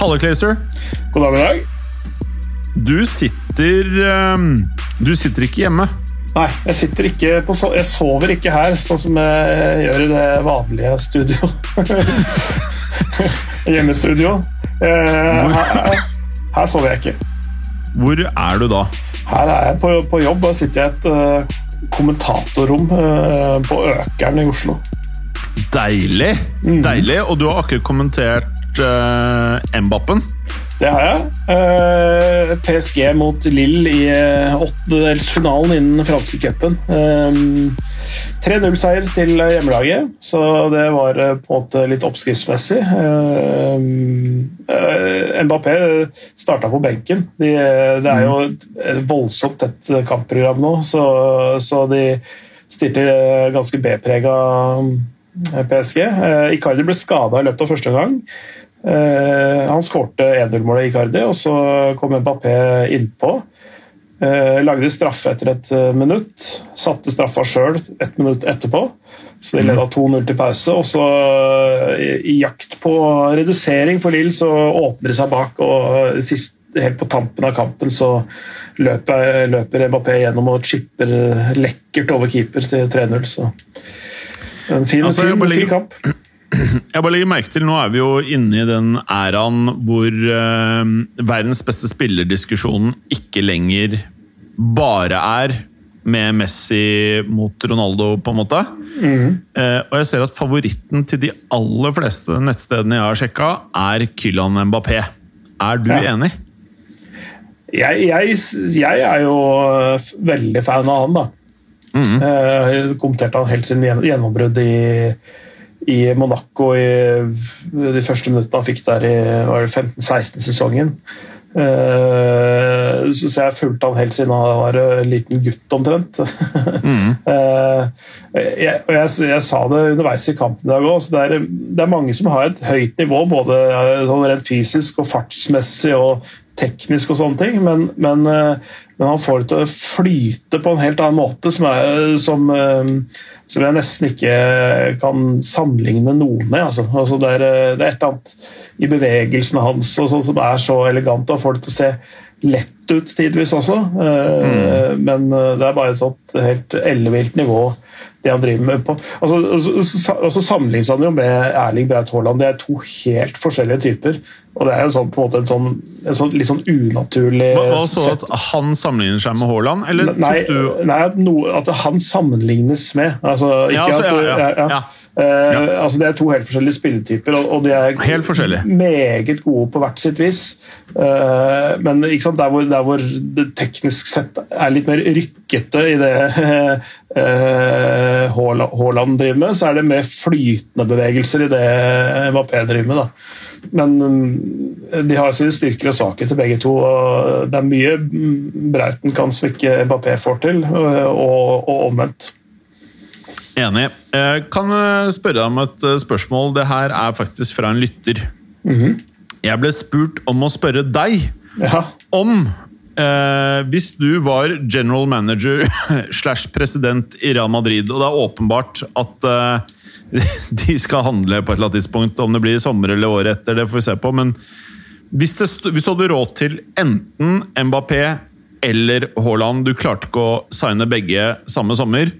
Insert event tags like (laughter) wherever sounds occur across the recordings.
Halle, Clayster. God dag, god dag. Du sitter ehm, Du sitter ikke hjemme. Nei, jeg sitter ikke på so Jeg sover ikke her, sånn som jeg gjør i det vanlige studio. (laughs) Hjemmestudio. Eh, her, her sover jeg ikke. Hvor er du da? Her er jeg på, på jobb og sitter i et uh, kommentatorrom uh, på Økeren i Oslo. Deilig! Deilig, Og du har akkurat kommentert uh, Mbappen. Det har jeg. Uh, PSG mot Lille i uh, åttendedelsfinalen innen franske cupen. Um, 3-0-seier til hjemmelaget, så det var på en måte litt oppskriftsmessig. Mbappé starta på benken. De, det er jo et voldsomt tett kampprogram nå, så, så de stilte ganske B-prega PSG. Icardi ble skada i løpet av første omgang. Uh, han skårte 1-0-målet Icardi, og så kom Mbappé innpå. Lagde straffe etter et minutt. Satte straffa sjøl ett minutt etterpå. Så de leda 2-0 til pause. Og så, i, jakt på redusering for Lill, så åpner de seg bak. Og sist, helt på tampen av kampen så løper, løper Mbappé gjennom og chipper lekkert over keeper til 3-0. Så en fin, altså, fin, fin kamp. (clears throat) Jeg bare legger merke til, Nå er vi jo inne i den æraen hvor uh, verdens beste spillerdiskusjonen ikke lenger bare er med Messi mot Ronaldo, på en måte. Mm. Uh, og jeg ser at favoritten til de aller fleste nettstedene jeg har sjekka, er Kylan Mbappé. Er du ja. enig? Jeg, jeg, jeg, er jo veldig fan av han, da. Mm. Uh, kommenterte han helt sin gjennombrudd i i Monaco i de første minuttene han fikk der i 15-16-sesongen. Uh, så jeg fulgte han helt siden han var en liten gutt, omtrent. Mm. uh, (laughs) jeg, og jeg, jeg, sa det underveis i kampen i dag òg, det, det, er mange som har et høyt nivå, både sånn rent fysisk og fartsmessig og teknisk og sånne ting, men, men, uh, men han får det til å flyte på en helt annen måte som, er, som, som jeg nesten ikke kan sammenligne noe med. Altså. Altså det, er, det, er, et eller annet i bevegelsene hans og sånn som er så elegant og får det til å se lett ut tidvis også. Mm. Men det er bare et sånt helt ellevilt nivå det han driver med på. Altså, altså, så sammenlignes han jo med Erling Braut Haaland. Det er to helt forskjellige typer. Og det er jo sånn, på en måte en sånn, en sånn litt sånn unaturlig Hva, hva så at han sammenligner seg med Haaland, eller nei, du Nei, at, no, at han sammenlignes med. Altså, ikke Ja, altså, at, ja, ja, ja. Eh, altså, det er to helt forskjellige spilletyper, og, og de er Helt forskjellige. meget gode på hvert sitt vis. Uh, men sant, der hvor, der hvor det teknisk sett er litt mer rykkete i det (laughs) Haaland uh, driver med, så er det mer flytende bevegelser i det Mapé driver med. da. Men mm, de har sine styrker og svakheter begge to. og Det er mye mm, Brauten kan som ikke Bappé får til, og, og omvendt. Enig. Jeg kan eh, spørre deg om et eh, spørsmål. Det her er faktisk fra en lytter. Mhm. Jeg ble spurt om å spørre deg Ja. om eh, Hvis du var general manager (laughs) slash president i Real Madrid, og det er åpenbart at eh, (laughs) de skal handle på et eller annet tidspunkt, om det blir i sommer eller året etter, det får vi se på, men hvis, det, hvis du hadde råd til enten Mbappé eller Haaland, du klarte ikke å signe begge samme sommer,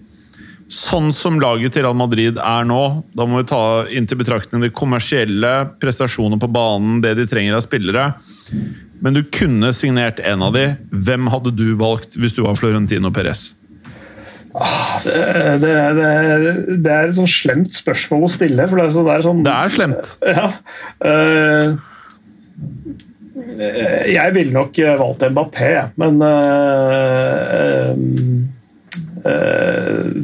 Sånn som laget til Real Madrid er nå, da må vi ta inn til betraktning de kommersielle prestasjonene på banen, det de trenger av spillere. Men du kunne signert en av de. Hvem hadde du valgt hvis du var Florentino Perez? Det, det, det, er et sånn slemt spørsmål å stille. for Det er, så, det er sånn Det er slemt. Ja. eh, jeg ville nok valgt Mbappé, men eh, eh,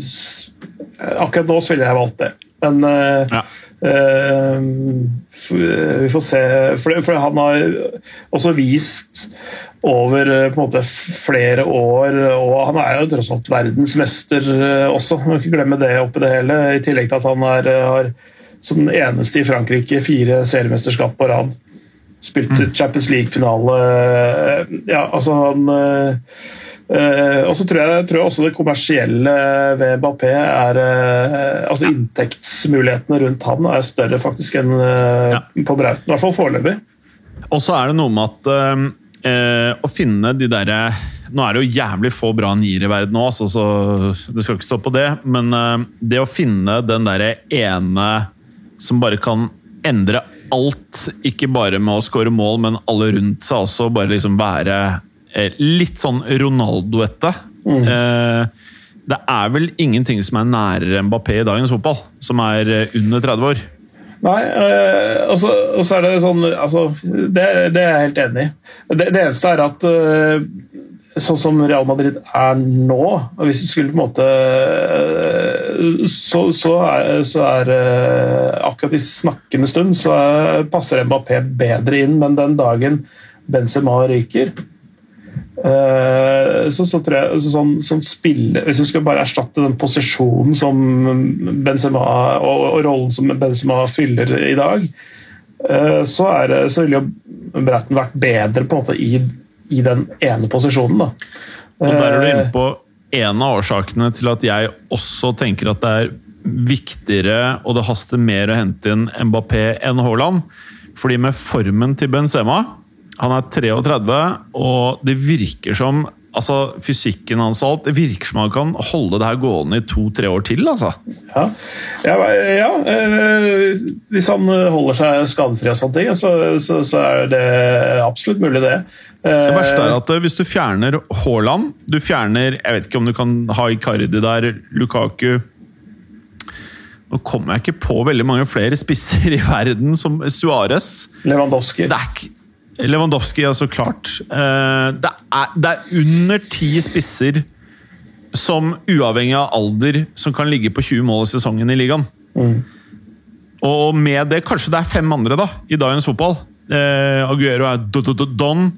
eh, Akkurat nå så ville jeg valgt det. Men ja. Uh, vi får se. For, for, han har også vist over på en måte flere år, og han er jo tross alt verdensmester også. Må ikke glemme det oppi det hele. I tillegg til at han er, har som den eneste i Frankrike fire seriemesterskap på rad. Spilte mm. Champions League-finale. Ja, altså han og så tror jeg, tror jeg, også det kommersielle ved Bappé er uh, altså Inntektsmulighetene rundt han er større faktisk enn uh, ja. på Brauten. I hvert fall foreløpig. Og så er det noe med at å finne de derre Nå er det jo jævlig få bra nier i verden nå, altså, så det skal ikke stå på det. Men det å finne den derre ene som bare kan endre alt, ikke bare med å skåre mål, men alle rundt seg også, bare liksom være Eh, litt sånn Ronaldo-ette. Mm. Eh, det er vel ingenting som er nærere Mbappé i dagens fotball, som er eh, under 30 år. Nei, og så er det sånn altså, det, det, er jeg helt enig i. Det, det, eneste er at sånn som Real Madrid er nå Hvis det skulle på en måte Så, så er, så er akkurat i snakkende stund så passer Mbappé bedre inn, men den dagen Benzema ryker, Eh, så, så tror jeg så sånn, sånn spille, Hvis du skal bare erstatte den posisjonen som Benzema og, og rollen som Benzema fyller i dag, eh, så, er, så ville jo Bratten vært bedre på en måte i, i den ene posisjonen. Da. Og Der er du inne på en av årsakene til at jeg også tenker at det er viktigere og det haster mer å hente inn Mbappé enn Haaland. Fordi med formen til Benzema han er 33, og det virker som altså Fysikken hans og alt, det virker som han kan holde det her gående i to-tre år til. altså. Ja, ja, ja øh, hvis han holder seg skadefri og sånne ting, så, så, så, er det absolutt mulig, det. Det verste er at eh, hvis du fjerner Haaland Du fjerner Jeg vet ikke om du kan ha Icardi der, Lukaku nå kommer jeg ikke på veldig mange flere spisser i verden som Suárez. Lewandowski. Det er, Lewandowski, ja, så klart. Eh, det er, det er under ti spisser som uavhengig av alder som kan ligge på 20 mål i sesongen i ligaen. Mm. Og med det Kanskje det er fem andre da, i dagens fotball. Eh, Aguero er don.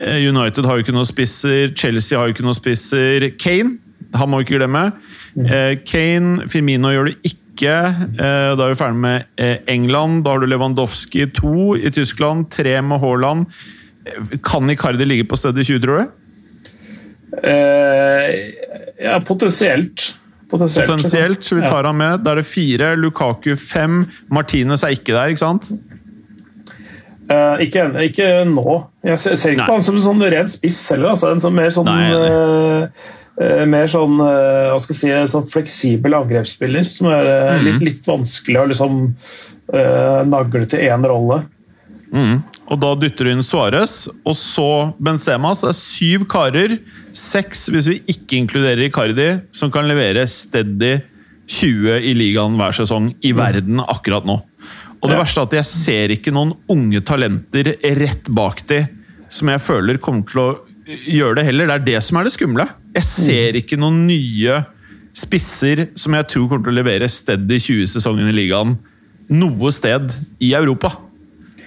Eh, United har jo ikke noen spisser. Chelsea har jo ikke noen spisser. Kane, han må vi ikke glemme. Mm. Eh, Kane, Firmino gjør det ikke ikke. Eh, da er vi ferdig med eh, England. Da har du Lewandowski to i Tyskland, tre med Haaland. Eh, kan Icardi ligge på stedet i 20, tror du? Ja, potensielt. Potensielt, potensielt så vi tar han med. Da er det fire. Lukaku fem. Martinez er ikke der, ikke sant? Uh, ikke, ikke, nå. Jeg ser, ser ikke Nei. på han som en sånn ren spiss heller. Altså. En sånn, mer sånn Nei, uh, mer sånn, eh, hva skal jeg si, sånn fleksibel angrepsspiller, som er mm. litt, litt, vanskelig å liksom uh, nagle til én rolle. Mm. Og da dytter du inn Suárez, og så Benzema. Så det er syv karer, seks hvis vi ikke inkluderer Icardi, som kan levere steady 20 i ligaen hver sesong i mm. verden akkurat nå. Og det ja. verste er at jeg ser ikke noen unge talenter rett bak de som jeg føler kommer til å gjøre det heller. Det er det som er det skumle. Jeg ser ikke noen nye spisser som jeg tror kommer til å levere steady 20 sesonger i ligaen noe sted i Europa.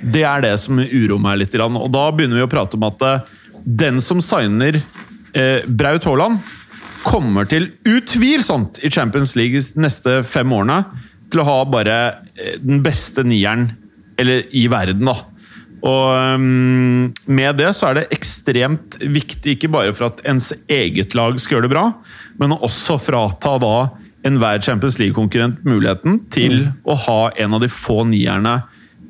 Det er det som uroer meg litt. Og da begynner vi å prate om at eh, den som signer eh, Braut Haaland, kommer til utvilsomt i Champions League de neste fem årene til å ha bare eh, den beste nieren eller i verden, da. Og um, med det så er det ekstremt viktig, ikke bare for at ens eget lag skal gjøre det bra, men også frata da enhver Champions League-konkurrent muligheten til mm. å ha en av de få nierne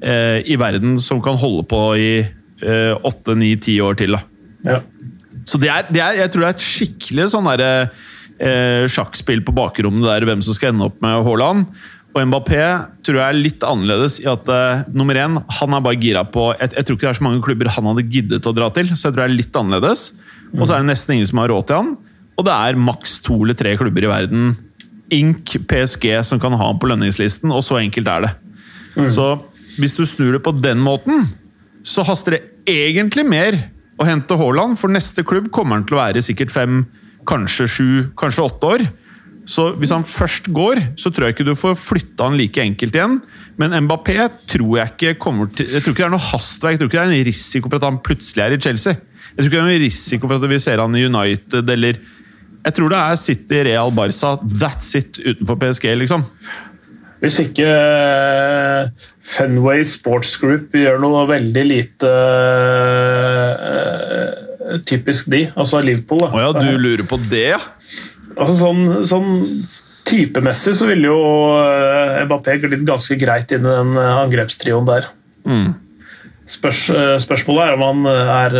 eh, i verden som kan holde på i eh, åtte, ni, ti år til. Ja. Så det er, det er, jeg tror det er et skikkelig sånn derre eh, sjakkspill på bakrommet der hvem som skal ende opp med Haaland. Og Mbappé tror jeg er litt annerledes i at uh, nummer én, han er bare gira på jeg, jeg, tror ikke det er så mange klubber han hadde giddet å dra til, så jeg tror det er litt annerledes. Og så er det nesten ingen som har råd til han. Og det er maks to eller tre klubber i verden, ink PSG, som kan ha han på lønningslisten, og så enkelt er det. Mm. Så hvis du snur det på den måten, så haster det egentlig mer å hente Haaland, for neste klubb kommer han til å være sikkert fem, kanskje sju, kanskje åtte år. Så hvis han først går, så tror jeg ikke du får flytta han like enkelt igjen. Men Mbappé tror jeg ikke kommer til Jeg tror ikke det er noe hastverk. Jeg tror ikke det er en risiko for at han plutselig er i Chelsea. Jeg tror ikke det er noen risiko for at vi ser han i United eller Jeg tror det er City, Real, Barca. That's it utenfor PSG, liksom. Hvis ikke Fenway Sports Group gjør noe veldig lite uh, typisk de, altså Liverpool. Å oh ja, du lurer på det, ja? Altså sånn, sånn typemessig så ville jo uh, Mbappé glidd ganske greit inn i den angrepstrioen der. Mm. Spørs, spørsmålet er om han er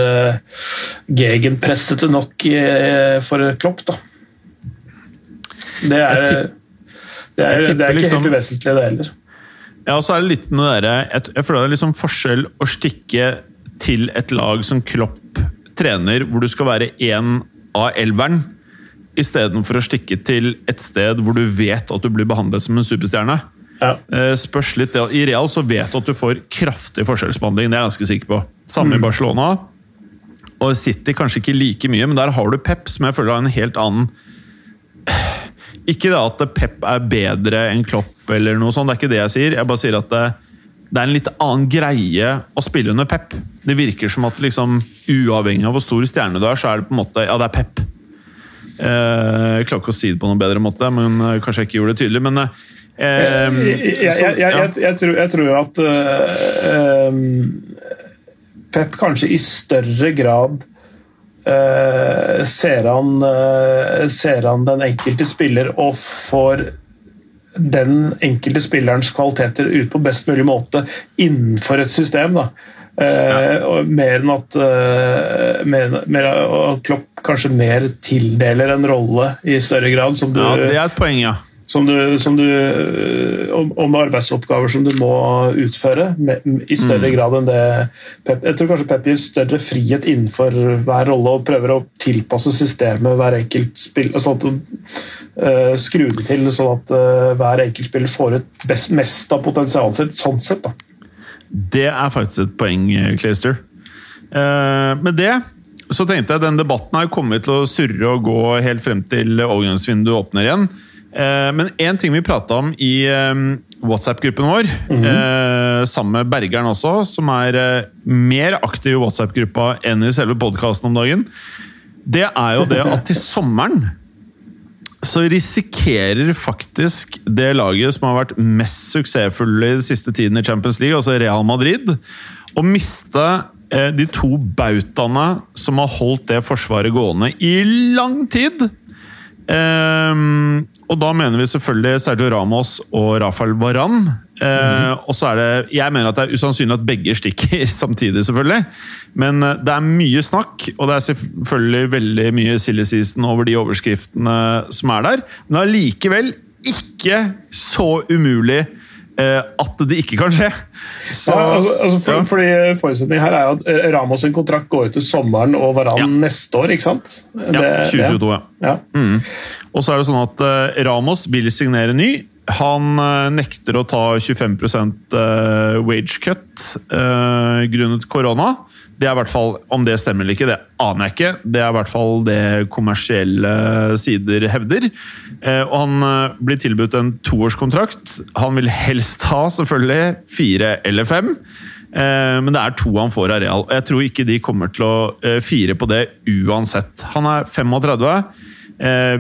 gegenpressete nok for Klopp, da. Det er, det er, det er ikke liksom, helt uvesentlig, det heller. Ja, og så er det litt med det jeg, jeg føler det er liksom forskjell å stikke til et lag som Klopp trener, hvor du skal være én av elveren, istedenfor å stikke til et sted hvor du vet at du blir behandlet som en superstjerne. Ja. Spørs litt, I Real så vet du at du får kraftig forskjellsbehandling, det er jeg ganske sikker på. Samme mm. i Barcelona. Og City kanskje ikke like mye, men der har du Pep, som jeg føler har en helt annen Ikke det at Pep er bedre enn Klopp, eller noe sånt, det er ikke det jeg sier. Jeg bare sier at det, det er en litt annen greie å spille under Pep. Det virker som at liksom, uavhengig av hvor stor stjerne du er, så er det på en måte Ja, det er Pep. Eh, jeg klarer ikke å si det på noen bedre måte, men eh, kanskje jeg ikke gjorde det tydelig. men eh, jeg, jeg, jeg, tror, jeg, tror, at uh, um, Pep kanskje i større grad Uh, ser, han, uh, ser, han, den enkelte spiller og får den enkelte spillerens kvaliteter ut på best mulig måte innenfor et system. Da. Uh, mer enn at, mer, mer, at Klopp kanskje mer tildeler en rolle i større grad. Som du, ja, det er et poeng, ja som du, som du, om arbeidsoppgaver som du må utføre, i større mm. grad enn det Pep, Jeg tror kanskje Pep gir større frihet innenfor hver rolle og prøver å tilpasse systemet hver enkelt spill, sånn at uh, skru det til sånn at uh, hver enkelt spiller får ut best, mest av potensialet sitt. Sånn sett, da. Det er faktisk et poeng, Clayster. Uh, med det så tenkte jeg den debatten har kommet til å surre og gå helt frem til overgangsvinduet åpner igjen. Eh, men én ting vi prata om i eh, WhatsApp-gruppen vår, mm -hmm. sammen med Bergeren også, som er mer aktiv i WhatsApp-gruppa enn i selve podkasten om dagen, det er jo det (laughs) at til sommeren så risikerer faktisk det laget som har vært mest suksessfulle i siste tiden i Champions League, altså Real Madrid, å miste de to bautaene som har holdt det forsvaret gående i lang tid. Um, og da mener vi selvfølgelig Sergio Ramos og Rafael Varan. Uh, mm. Og så er det Jeg mener at det er usannsynlig at begge stikker (laughs) samtidig, selvfølgelig. Men uh, det er mye snakk, og det er selvfølgelig veldig mye silly season over de overskriftene som er der. Men allikevel ikke så umulig Eh, at det ikke kan skje. Så, ja, altså, altså for, ja. fordi Forutsetningen her er at eh, Ramos sin kontrakt går ut til sommeren og Varan ja. neste år, ikke sant? Det, ja, 2022. ja. Mm. Og så er det sånn at Ramos vil signere ny. Han uh, nekter å ta 25 uh, wage cut grunnet korona. Det er i hvert fall, Om det stemmer eller ikke, det aner jeg ikke. Det er i hvert fall det kommersielle sider hevder. Eh, og Han eh, blir tilbudt en toårskontrakt. Han vil helst ha selvfølgelig fire eller fem. Eh, men det er to han får av Real. Jeg tror ikke de kommer til å fire på det uansett. Han er 35.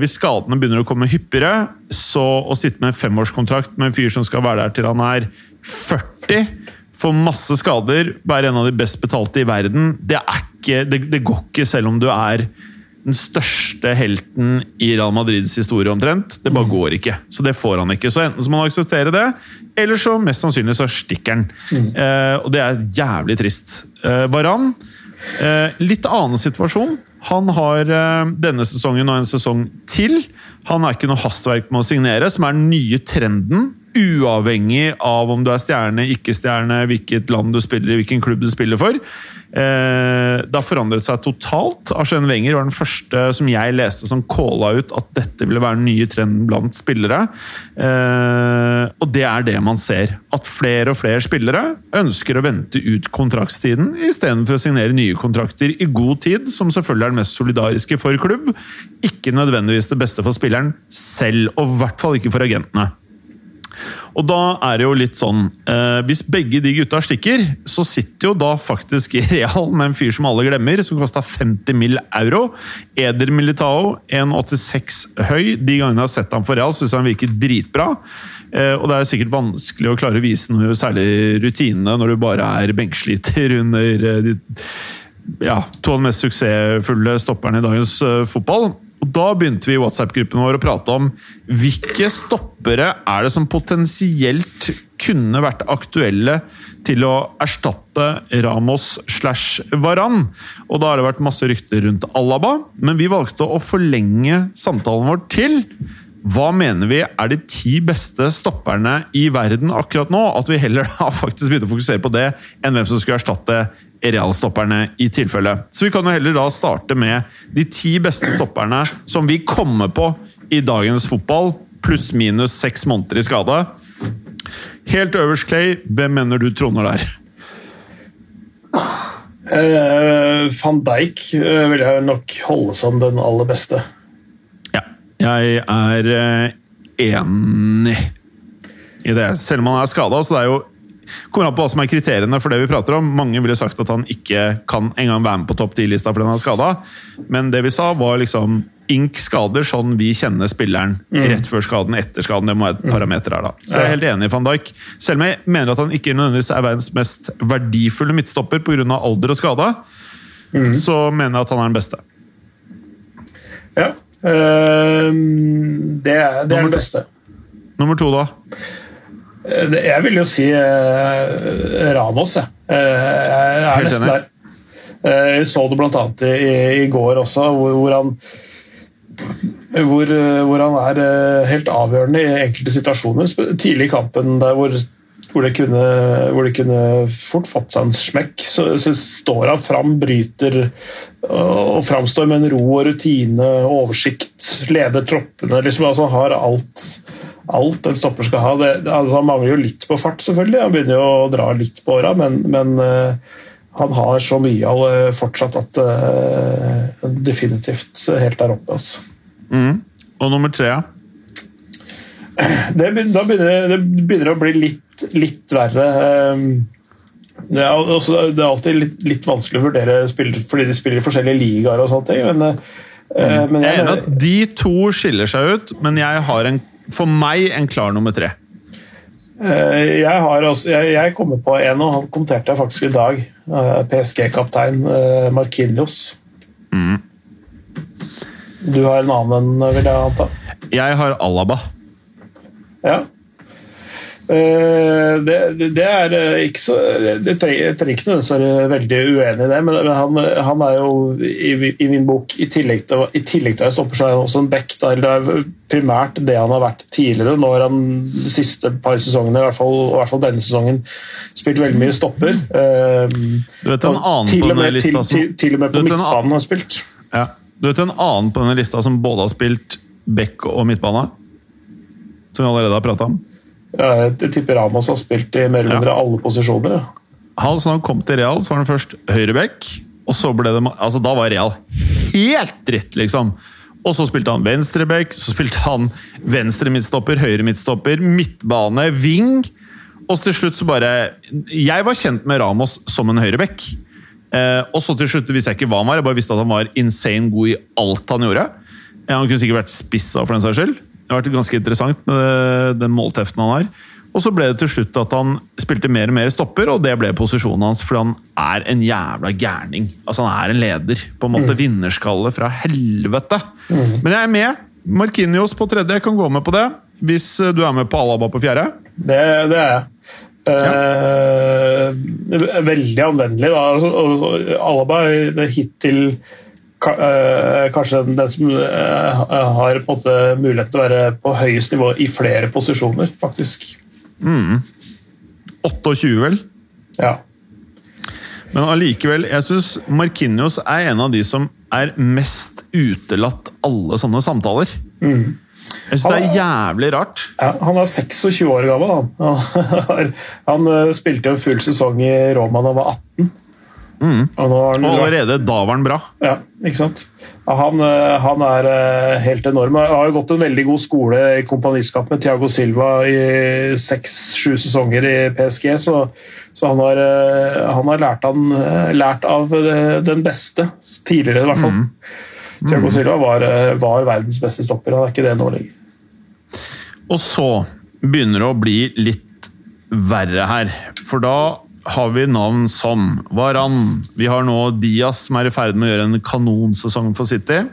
Hvis skadene begynner å komme hyppigere, så å sitte med en femårskontrakt med en fyr som skal være der til han er 40 Får masse skader, være en av de best betalte i verden. Det, ikke, det, det, går ikke selv om du er den største helten i Real Madrids historie, omtrent. Det bare mm. går ikke. Så det får han ikke. Så enten så må han akseptere det, eller så mest sannsynlig så stikker han. Mm. Eh, og det er jævlig trist. Eh, Varan, eh, litt annen situasjon. Han har eh, denne sesongen og en sesong til. Han er ikke noe hastverk med å signere, som er den nye trenden uavhengig av om du er stjerne, ikke stjerne, hvilket land du spiller i, hvilken klubb du spiller for. Eh, det har forandret seg totalt. Arsène Wenger var den første som jeg leste som calla ut at dette ville være den nye trenden blant spillere. Eh, og det er det man ser. At flere og flere spillere ønsker å vente ut kontraktstiden istedenfor å signere nye kontrakter i god tid, som selvfølgelig er det mest solidariske for klubb. Ikke nødvendigvis det beste for spilleren selv, og i hvert fall ikke for agentene. Og da er det jo litt sånn eh, Hvis begge de gutta stikker, så sitter jo da faktisk i (laughs) Real med en fyr som alle glemmer, som kosta 50 mill. euro. Eder Militao, 1,86 høy. De gangene jeg har sett ham for Real, syns jeg han virker dritbra. Eh, og det er sikkert vanskelig å klare å vise noe særlig rutine når du bare er benksliter (laughs) under eh, de ja, to av de mest suksessfulle stopperne i dagens uh, fotball. Og Da begynte vi i WhatsApp-gruppen vår å prate om hvilke stoppere er det som potensielt kunne vært aktuelle til å erstatte Ramos slash Varan. Og da har det vært masse rykter rundt Alaba, men vi valgte å forlenge samtalen vår til hva mener vi er de ti beste stopperne i verden akkurat nå? At vi heller har faktisk begynt å fokusere på det, enn hvem som skulle erstatte realstopperne i tilfelle. Så vi kan jo heller da starte med de ti beste stopperne som vi kommer på i dagens fotball, pluss minus seks måneder i skade. Helt øverst, Clay, hvem mener du troner der? Uh, Van Dijk uh, vil jeg nok holde som den aller beste. Jeg er uh, enig i det. Selv om han er skada, så det er jo kommer an på hva som er kriteriene for det vi prater om. Mange ville sagt at han ikke kan engang være med på topp 10-lista fordi han er skada. Men det vi sa, var liksom ink skader sånn vi kjenner spilleren mm. rett før skaden, etter skaden. Det må være et mm. parameter her, da. Så jeg er helt enig i van Dijk. Selv om jeg mener at han ikke nødvendigvis er verdens mest verdifulle midtstopper pga. alder og skade, mm. så mener jeg at han er den beste. Ja. Øh, det er, det er den beste. Nummer to, da? Eh, jeg vil jo si eh, Ramos, jeg. Eh, jeg er nesten der. Jeg så det bl.a. I, i går også, hvor, hvor han hvor, hvor, han er helt avgjørende i enkelte situasjoner. Tidlig i kampen der hvor, hvor, det, kunne, hvor det kunne fort fått seg en smekk, så, så står han fram, bryter og framstår med en ro og rutine, oversikt, leder troppene. liksom altså Har alt alt en stopper skal ha. Det, altså han mangler jo litt på fart, selvfølgelig. Han begynner jo å dra litt på åra, men, men uh, han har så mye av det fortsatt at uh, definitivt helt der oppe. Altså. Mm. Og nummer tre? (clears throat) Det, da begynner, det begynner å bli litt, litt verre. Det er, også, det er alltid litt, litt, vanskelig å vurdere spillere fordi de spiller i forskjellige ligaer og sånne ting. men Mm. Men jeg, jeg er enig at de to skiller seg ut, men jeg har en for meg en klar nummer tre. Eh, jeg, har også, jeg, jeg kommer på en, og han kommenterte jeg faktisk i dag. Eh, PSG-kaptein eh, Markinios. Mm. Du har en annen, vil jeg anta? Jeg har Alaba. Ja. Eh, det, det, er eh, ikke så Jeg trenger ikke nødvendigvis være veldig uenig i det, men han, han er jo i, i, min bok I tillegg til, i tillegg til å stoppe, så er han også en back. Det er primært det han har vært tidligere. Nå har han de siste par sesongene, i hvert fall, i hvert fall denne sesongen, spilt veldig mye stopper. Du vet en annen til, på denne lista som til, til, og med på midtbanen har spilt. Ja. Du vet en annen på denne lista som både har spilt back og midtbane? Som vi allerede har prata om? Jeg tipper Ramos har spilt i mer eller mindre alle posisjoner. Ja. Han, så han kom til Real, så var han først høyreback. Og så ble det Altså, da var Real helt dritt, liksom. Og så spilte han venstreback, så spilte han venstre midtstopper, høyre midtstopper, midtbane, wing. Og til slutt så bare Jeg var kjent med Ramos som en høyreback. Eh, og så til slutt visste jeg ikke hva han var, jeg bare visste at han var insane god i alt han gjorde. Han kunne sikkert vært spissa for den saks skyld. Det har vært ganske interessant med den målteften han har. Og så ble det til slutt at han spilte mer og mer stopper, og det ble posisjonen hans fordi han er en jævla gærning. Altså Han er en leder. På en måte mm. vinnerskalle fra helvete. Mm. Men jeg er med. Markinios på tredje, jeg kan gå med på det. Hvis du er med på Alaba på fjerde? Det, det er jeg. Ja. Eh, veldig anvendelig. da. Altså, Alaba hittil Eh, kanskje den som eh, har på en måte mulighet til å være på høyest nivå i flere posisjoner, faktisk. 28, vel? Ja. Men allikevel, jeg syns Markinios er en av de som er mest utelatt alle sånne samtaler. Jeg syns det er jævlig rart. Ja, han er 26 år gammel. Han, han, (laughs) han eh, spilte jo en full sesong i Roma da han var 18. Har han, allerede da var han bra. ja, ikke sant? Han, eh, han er eh, helt enorm. Han har jo gått en veldig god skole i kompaniskap med Tiago Silva i seks-sju sesonger i PSG, så, så han, har, eh, han har lært, han, lært av den beste, tidligere i hvert fall. Tiago Silva var, var verdens beste stopper, han er ikke det nå lenger. Og så begynner det å bli litt verre her. For da har vi navn som Varan. Vi har nå Diaz som er i ferd med å gjøre en kanonsesong for City.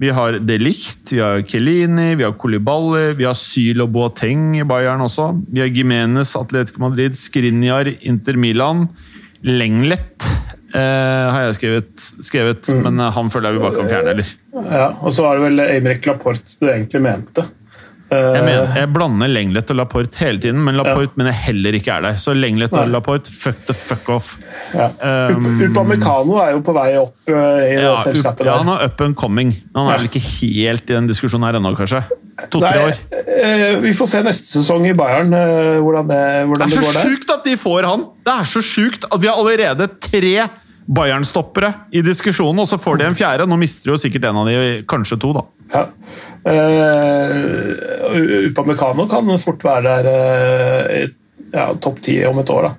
Vi har De Licht, vi har Kelini, vi har Kolibali, vi har Syl og Boateng i Bayern også. Vi har Gimenez, Atletico Madrid, Skrinjar, Inter Milan. Lenglet eh, har jeg skrevet, skrevet men eh, han føler jeg vi bare kan fjerne, eller? Ja, og så var det vel Eimrek Laporte du egentlig mente. Eh, Jeg, mener, jeg blander Lenglet og Laporte hele tiden, men Laporte mener jeg heller ikke er der. Så Lenglet og. Laporte, fuck the fuck off. Ja. Um, Upamecano er jo på vei opp uh, i Ja, det selskapet ja, han er up and coming. Han er vel ikke helt i den diskusjonen her ennå, kanskje? To-tre år. Uh, vi får se neste sesong i Bayern uh, hvordan det, Det hvordan er det så går der. sjukt at de får han! Det er så sjukt at vi har allerede tre Bayern-stoppere i diskusjonen, og så får de en fjerde. Nå mister de jo sikkert en av de, kanskje to, da. Ja. Uh, Upamecano kan fort være der uh, i ja, topp ti om et år. Da.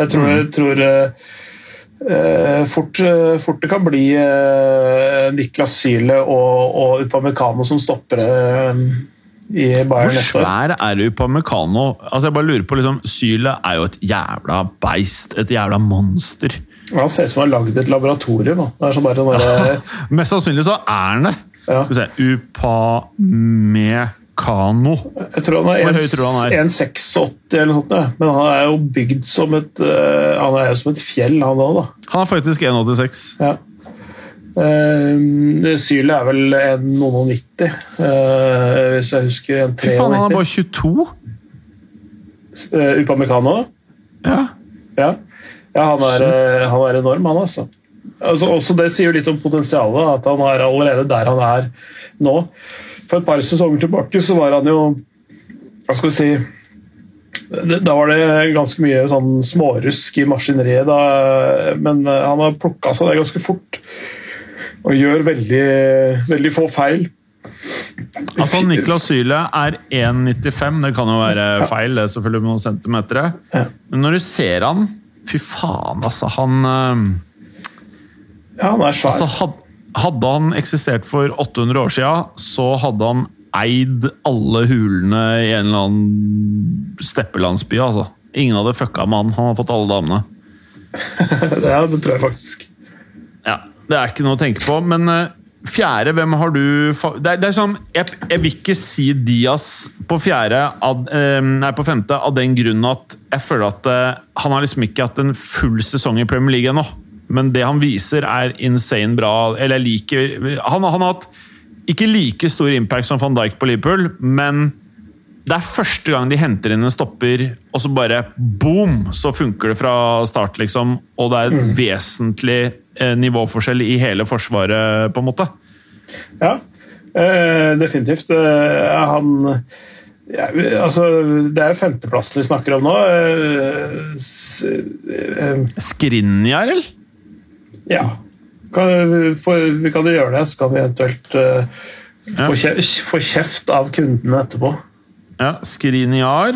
Jeg tror, Mm. jeg tror uh, eh, fort, uh, fort det kan bli uh, Niklas Syle og, og Upamecano som stopper i Bayern Hvor neste år. svær er Upamecano? Altså, jeg bare lurer på, liksom, Syle er jo et jævla beist. Et jævla monster. Han ser ut som han har lagd et laboratorium. Bare sånn (laughs) Mest sannsynlig så er han det. Ja. Skal vi se Upamecano. Jeg tror han er Hvor høy tror du han er? 1,86 eller noe sånt, men han er jo bygd som et eh, Han er jo som et fjell, han òg, da. Han er faktisk 1,86. Ja. Uh, Sylet er vel 1,90, uh, hvis jeg husker. En Fy faen, han er bare 22! Uh, Upamecano? Ja. Ja. Ja han, er, eh, han er enorm, han altså. altså. Også det sier litt om potensialet, at han er allerede der han er nå. For et par sesonger tilbake så var han jo Hva skal vi si da var det ganske mye sånn smårusk i maskineriet, da, men eh, han har plukka seg det ganske fort. Og gjør veldig, veldig få feil. Altså, Niklas Syle er 1,95. Det kan jo være feil, det er selvfølgelig med noen centimeter. Men når du ser han Fy faen, altså. Han Ja, han er svær. altså, Hadde han eksistert for 800 år siden, så hadde han eid alle hulene i en eller annen steppelandsby. altså. Ingen hadde fucka med han. Han har fått alle damene. (laughs) ja, det tror jeg faktisk. Ja, Det er ikke noe å tenke på. Men eh, fjerde, hvem har du Det er, det er sånn, jeg, jeg vil ikke si Diaz på fjerde, av, eh, nei, på femte, av den grunn at jeg føler at eh, han har liksom ikke hatt en full sesong i Premier League ennå. Men det han viser, er insane bra. Eller jeg liker Han, han har hatt ikke like stor impact som van Dijk på Liverpool, men det er første gang de henter inn en stopper, og så bare boom, så funker det fra start, liksom. Og det er Mm. vesentlig nivåforskjell i hele forsvaret, på en måte. Ja, eh, definitivt. Eh, han ja, altså, Det er jo femteplassen vi snakker om nå. Eh, s, eh, Skrinjar, eller? ja. Kan, for, vi kan jo gjøre det, så kan vi eventuelt eh, Ja. få, kjeft, få kjeft av kundene etterpå. Ja, Skrinjar.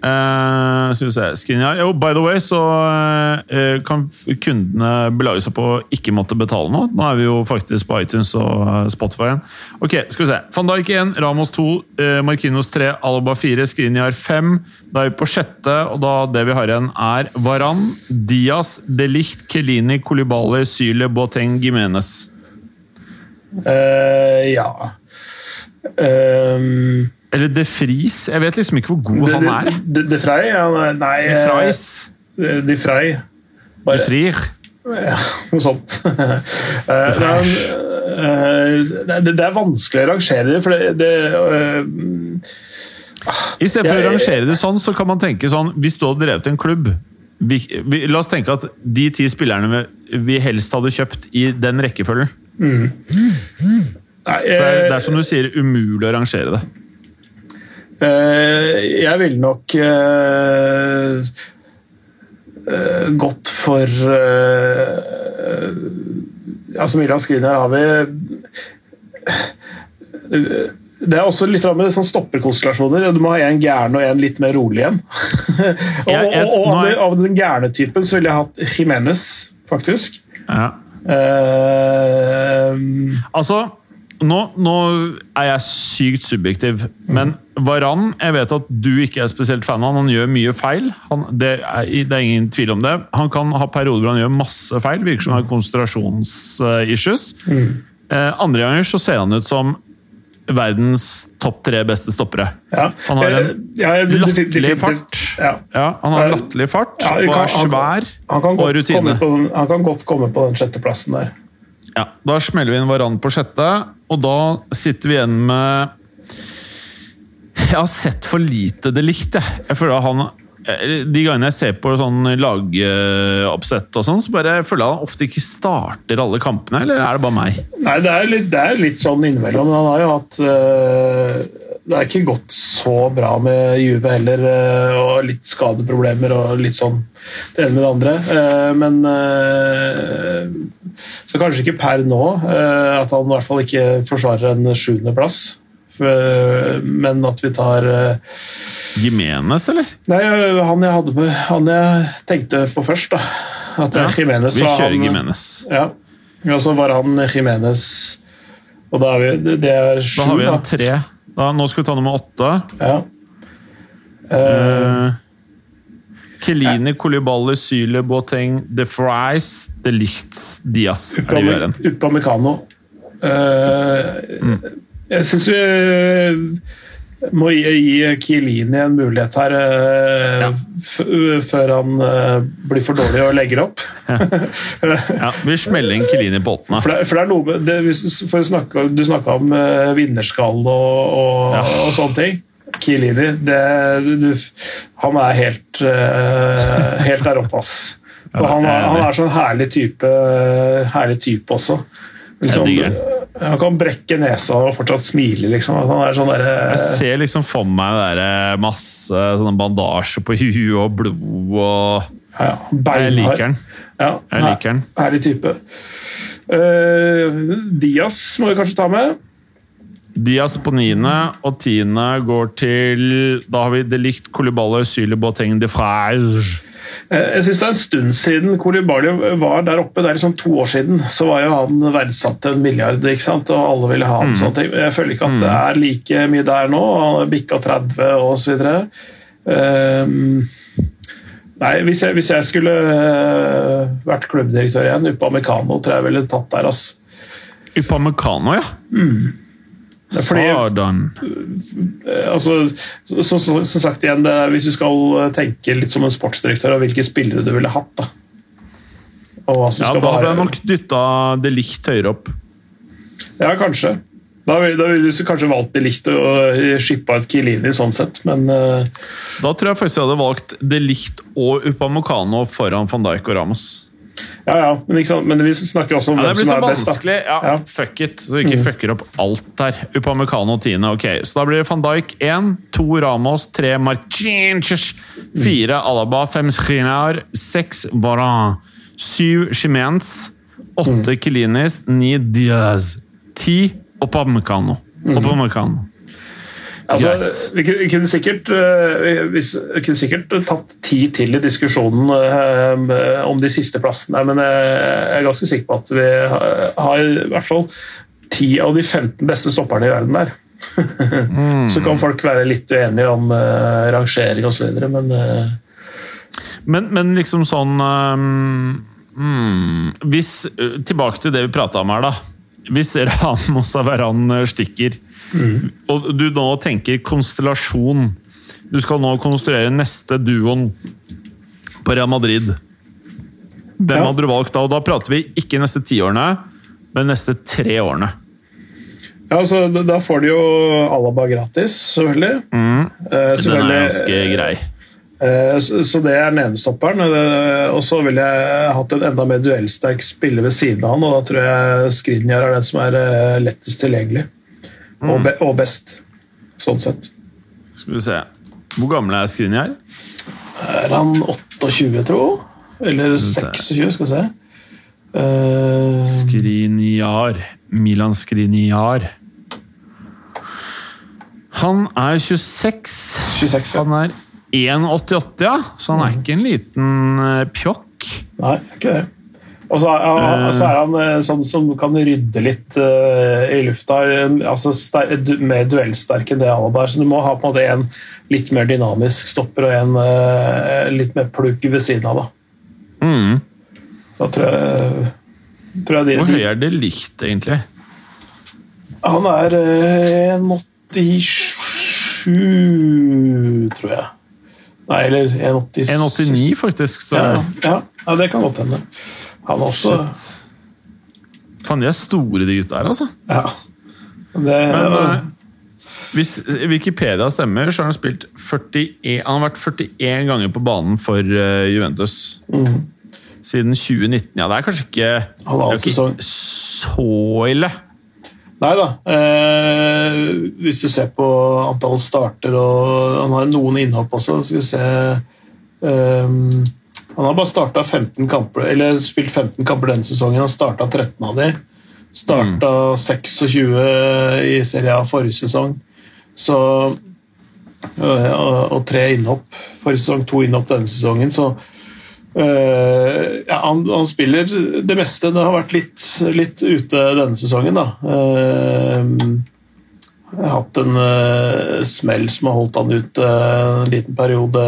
Skrinjar. Jo, by the way, så uh, kan kundene belage seg på å ikke måtte betale noe. Nå er vi jo faktisk på iTunes og Spotify igjen. Ok, skal vi se. Van Dijk 1, Ramos 2, uh, Markinos 3, Alba 4, Skriniar 5. Da er vi på sjette, og da det vi har igjen, er Varan, Diaz, De Ligt, Kelini, Kolibali, Syle, Boateng, Gimenez. Ja um, Eller De Fries? Jeg vet liksom ikke hvor god han er. De, de Frey? Ja, nei, De eh, De Frey. De Frier. Ja, noe sånt. (laughs) Eh, det, er, eh, det, det er vanskelig å rangere det, for det, det eh, Istedenfor å rangere det sånn, så kan man tenke sånn Hvis du hadde drevet en klubb vi, vi, La oss tenke at de ti spillerne vi, helst hadde kjøpt i den rekkefølgen. Nei, Det er, det er som du sier, umulig å rangere det. Eh, jeg ville nok eh, eh, gått for Altså, Milan Skriniar har vi det er også litt med sånn stopperkonstellasjoner. Du må ha en gæren og en litt mer rolig en. (laughs) og, og, og av, den, av den gærne typen så ville jeg hatt Jimenez, faktisk. Ja. Uh, Altså, nå, nå er jeg sykt subjektiv, men Varan Jeg vet at du ikke er spesielt fan av han. Han gjør mye feil. Han, det, er, det er ingen tvil om det. Han kan ha perioder hvor han gjør masse feil. Virker som han har konsentrasjonsissues. Eh, andre ganger så ser han ut som verdens topp tre beste stoppere. ja. Han har en Eh, ja, det- det- latterlig fart. Ja. Ja, han har latterlig fart Ja, og er svær Han kan, og rutine. den- han kan godt komme på den sjetteplassen der. Ja, Da smeller vi inn Varan på sjette, og da sitter vi igjen med Jeg har sett for lite det likte. jeg. jeg føler at han de gangene jeg ser på sånn lagoppsett, og sånn, så bare føler jeg han ofte ikke starter alle kampene. Eller er det bare meg? Nei, det er litt, det er litt sånn innimellom. Han har jo hatt øh, Det er ikke gått så bra med Juve heller, øh, og litt skadeproblemer og litt sånn det ene med det andre. Eh, men øh, Så kanskje ikke per nå eh, at han i hvert fall ikke forsvarer en sjuendeplass. For- Men at vi tar eh, Jimenez, eller? Nei, han jeg, hadde han jeg tenkte på først, da. At det Ja, er Jimenez. Vi kjører han, Jimenez. Ja. Og så var han Jimenez Og da er vi Det er sju, Da har vi en tre. Da, nå skal vi ta nummer åtte. Ja. Eh, Uh, Kelini, Kolibali, Syle, Boateng, De Fries, De Lichts, Diaz. Er Uh, vi Eh, Jeg syns vi må gi, Kielini en mulighet her eh, Ja. før han eh, blir for dårlig og legger opp. Ja, vi smeller inn Kielini på åttende. For det, for det er noe det, for snakke, Du snakka om vinnerskall og, og, Ja. og sånne ting. Kielini, det, du, han er helt, eh, helt der oppe, ass. Og han, han er sånn herlig type, herlig type også. Liksom, han kan brekke nesa og fortsatt smile, liksom. Han er sånn derre Jeg ser liksom for meg der masse sånne bandasjer på huet og blod og ja, Jeg liker den. Ja, Jeg liker den. Herlig type. Uh, Dias må vi kanskje ta med. Dias på niende, og tiende går til Da har vi Delict, Kolibale, Syle, Boateng, De Frage. Eh, Jeg synes Det er en stund siden Kolibali var der oppe. Det er liksom to år siden. Så var jo han verdsatt til en milliard, ikke sant? og alle ville ha han. sånn ting. Jeg føler ikke at det er like mye der nå. Han har bikka 30 osv. Um, nei, hvis jeg, hvis jeg skulle eh, vært klubbdirektør igjen, Upamecano tror jeg ville tatt der. ass. Upamecano, ja. Det Sardan. Eh, altså, så, så, så, som sagt igjen, det er, Hvis du skal eh, tenke litt som en sportsdirektør, og hvilke spillere du ville hatt da. Ja, da hadde jeg nok dytta Delict høyere opp. Ja, kanskje. Da ville du kanskje valgt det likt og shippa ut Kilini sånn sett, men uh... Da tror jeg faktisk jeg hadde valgt Delict og Upamokano foran van Dijk og Ramos. Ja, ja. Men, men vi snakker også om Ja, hvem som så er best. da. vanskelig. Ja, Ja. Mm. Fuck it, så vi ikke fucker opp alt her. Upamecano tiende, ok. Så da blir det van Dijk 1, 2 Ramos, 3 Marcinches, 4 Alaba, 5 Skriniar, 6 Varan, 7 Chimens, 8 Mm. Kilinis, 9 Diaz, 10 Upamecano. Mm. Altså, vi, kunne, sikkert, eh, vi kunne sikkert tatt tid til i diskusjonen eh, om de siste plassene, men jeg er ganske sikker på at vi har, i hvert fall 10 av de 15 beste stopperne i verden der. (laughs) Så kan folk være litt uenige om uh, rangering osv., men eh, Men, men liksom sånn um, Hvis Tilbake til det vi prata om her, da. Hvis Ramos og Verran uh, stikker, og du nå tenker konstellasjon Du skal nå konstruere neste duoen på Real Madrid. Hvem Ja. hadde du valgt da? Og da prater vi ikke neste tiårene, men neste tre årene. Ja, altså, da- får de jo Alaba gratis, selvfølgelig. Mm. Eh, Den er ganske grei. eh, Så så det er den ene stopperen. eh, Og så ville jeg hatt en enda mer duellsterk spiller ved siden av han, og da tror jeg Skriniar er den som er eh, lettest tilgjengelig. Og, be og best, sånn sett. Skal vi se. Hvor gammel er Skriniar? Er han 28, tro? Eller 26, skal vi se. Uh... Skriniar. Milan Skriniar. Han er 26. 26, ja. Han er 1,88, ja. Så han er ikke en liten eh, pjokk. Nei, ikke det. Og så ja, så er han eh, sånn som kan rydde litt uh, i lufta. eh, altså Mer duellsterk enn det Alaba er. Så du må ha på en måte en litt mer dynamisk stopper og en uh, litt mer plugg ved siden av. Da, Mm. da tror jeg, tror jeg de, Hvor høy er det likt, egentlig? Han er uh, 1,87, tror jeg. Nei, eller 1,86. 1,89, faktisk. Så Ja, ja, ja, det kan godt hende. Han også Shit. Faen, de er store, de gutta her, altså. Ja. Det, Men eh, hvis Wikipedia stemmer, så har han spilt 41, han har vært 41 ganger på banen for eh, Juventus. mm. Siden 2019. Ja, det er kanskje ikke, er ikke så ille. Nei da. Eh, hvis du ser på antall starter og Han har noen innhopp også. Skal vi se eh, Han har bare 15 kamper, eller spilt 15 kamper denne sesongen. Han starta 13 av de. Starta 26 i Serie A forrige sesong. Så øh, og, og tre innhopp. Forrige sesong to innhopp denne sesongen. Så øh, ja, han, han spiller det meste. Det har vært litt, litt ute denne sesongen, da. Uh, jeg har hatt en uh, smell som har holdt han ute en liten periode.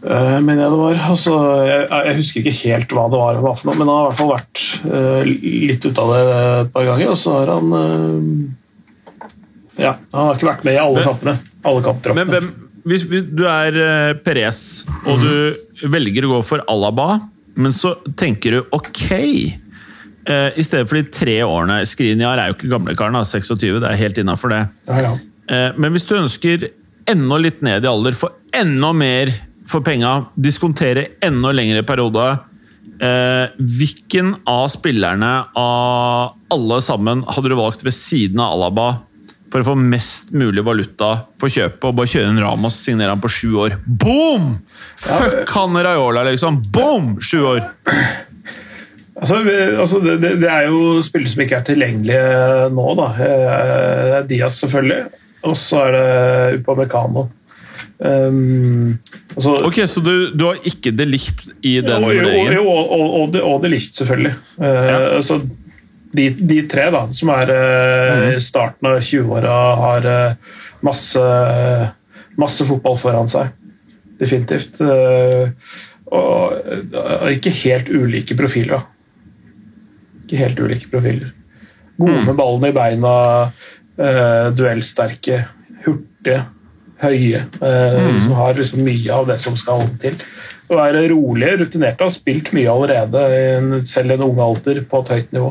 Uh, men jeg det var. Altså, jeg, jeg husker ikke helt hva det var, hva for noe, men han har i hvert fall vært uh, litt ute av det et par ganger. Og så har han uh, Ja, han har ikke vært med i alle kampene. Alle kamptroppene. Men hvem, hvis, hvis du er uh, Perez, og du velger å gå for Alaba, men så tenker du ok eh, I stedet for de tre årene Skriniar er jo ikke gamlekaren, 26, det er helt innafor det. Ja, ja. Eh, Men hvis du ønsker enda litt ned i alder, få enda mer for penga, diskontere enda lengre periode eh, Hvilken av spillerne av alle sammen hadde du valgt ved siden av Alaba for å få mest mulig valuta for kjøpet og bare kjøre en Ramos, signere han på sju år? Boom! Fuck han Raiola, liksom! Boom! Sju år! Altså, altså det, det, det er jo spillere som ikke er tilgjengelige nå. Da. Eh, Det er Diaz, selvfølgelig. Og så er det Upamecano. Um, altså, Ok, Så du, du har ikke det likt i den vurderingen? Jo, jo, og, og, og, det, og det likt, selvfølgelig. Eh, altså, de, de tre da, som er eh, i starten av 20-åra, har uh, masse, masse fotball foran seg. Definitivt. Og ikke helt ulike profiler, da. Ikke helt ulike profiler. Gode med ballen i beina, duellsterke, hurtige, høye. Mm. Som har liksom mye av det som skal til. Å være rolige, rutinerte, har spilt mye allerede, selv i en ung alder, på et høyt nivå.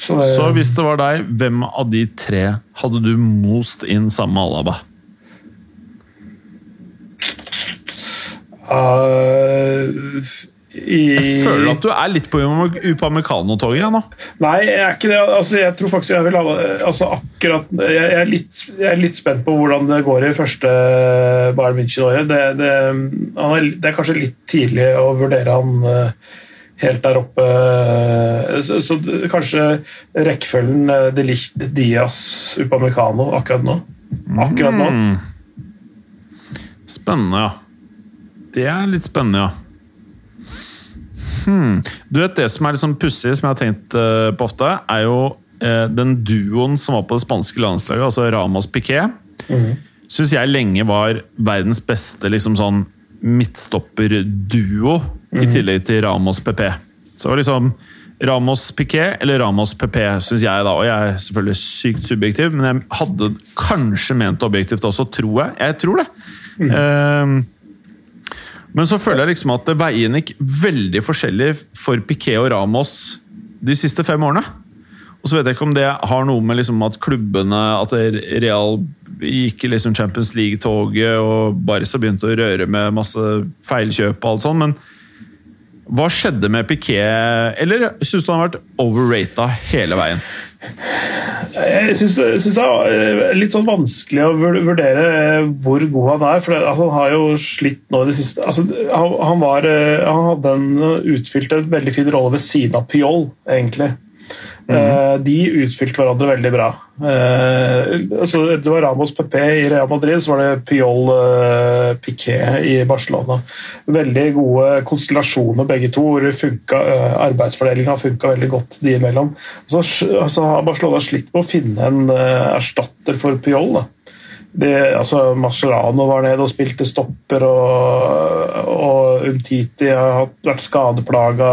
Så, eh, Så hvis det var deg, hvem av de tre hadde du most inn sammen med Alaba? eh, i, Jeg føler at du er litt på Upamecano-toget nå. Nei, jeg er ikke det. Altså, jeg tror faktisk jeg vil ha altså, akkurat jeg, er litt, jeg er litt spent på hvordan det går i første Bayern München-året. Det, det, det er kanskje litt tidlig å vurdere han eh, helt der oppe. Så, så kanskje rekkefølgen eh, De Licht Diaz, Upamecano akkurat nå. Akkurat nå. Mm. Spennende, ja. Det er litt spennende, ja. Hmm. Du vet Det som er litt sånn pussig, som jeg har tenkt uh, på ofte, er jo uh, den duoen som var på det spanske landslaget, altså Ramos Piquet. Mhm. Syns jeg lenge var verdens beste liksom sånn midtstopperduo, i tillegg til Ramos PP. Så det var liksom Ramos Piquet eller Ramos PP, syns jeg, da. Og jeg er selvfølgelig sykt subjektiv, men jeg hadde kanskje ment objektivt også, tror jeg. Jeg tror det. Ehm, men så føler jeg liksom at veien gikk veldig forskjellig for Piquet og Ramos de siste fem årene. Og så vet jeg ikke om det har noe med liksom at klubbene At Real gikk i liksom Champions League-toget, og Barca begynte å røre med masse feilkjøp og alt sånt, men hva skjedde med Piquet? Eller syns du han har vært overrata hele veien? Jeg syns det er litt sånn vanskelig å vurdere hvor god han er. for altså, Han har jo slitt nå i det siste. Altså, han, var, han hadde en, utfylt en veldig fin rolle ved siden av Pyol, egentlig. Mm. De utfylte hverandre veldig bra. Eh, altså, det var Ramos PP i Real Madrid, så var det Piol uh, Piquet i Barcelona. Veldig gode konstellasjoner begge to. Arbeidsfordelinga funka veldig godt de imellom. Så har Barcelona slitt med å finne en erstatter for Piol. da. Det, altså, Mascherano var nede og spilte stopper, og, og Umtiti har vært skadeplaga.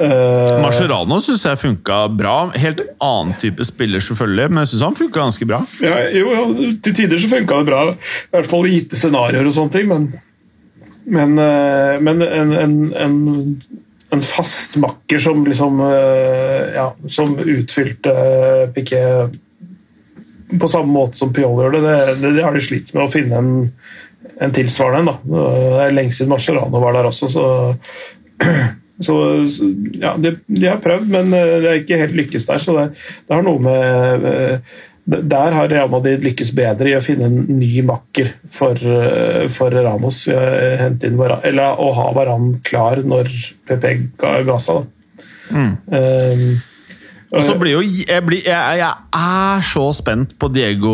Uh, Mascherano syns jeg funka bra. Helt annen type spiller, selvfølgelig, men jeg syns han funka ganske bra. Ja, jo, ja, Til tider så funka det bra, i hvert fall i gitte scenarioer og sånne ting, men, men, uh, men en, en, en, en, fast makker som liksom uh, Ja, som utfylte Piquet på samme måte som Piol gjør det, det, det, det, har de slitt med å finne en, en tilsvarende. Da. Det er lenge siden Mascherano var der også, så Så, ja, de, de, har prøvd, men eh, det er ikke helt lykkes der. Så det, det har noe med eh, Der har Real Madrid lykkes bedre i å finne en ny makker for, eh, for Ramos. Inn, eller å ha Varan klar når PP ga, ga seg. Mm. Um, og så blir jo, jeg, blir, jeg, jeg, er så spent på Diego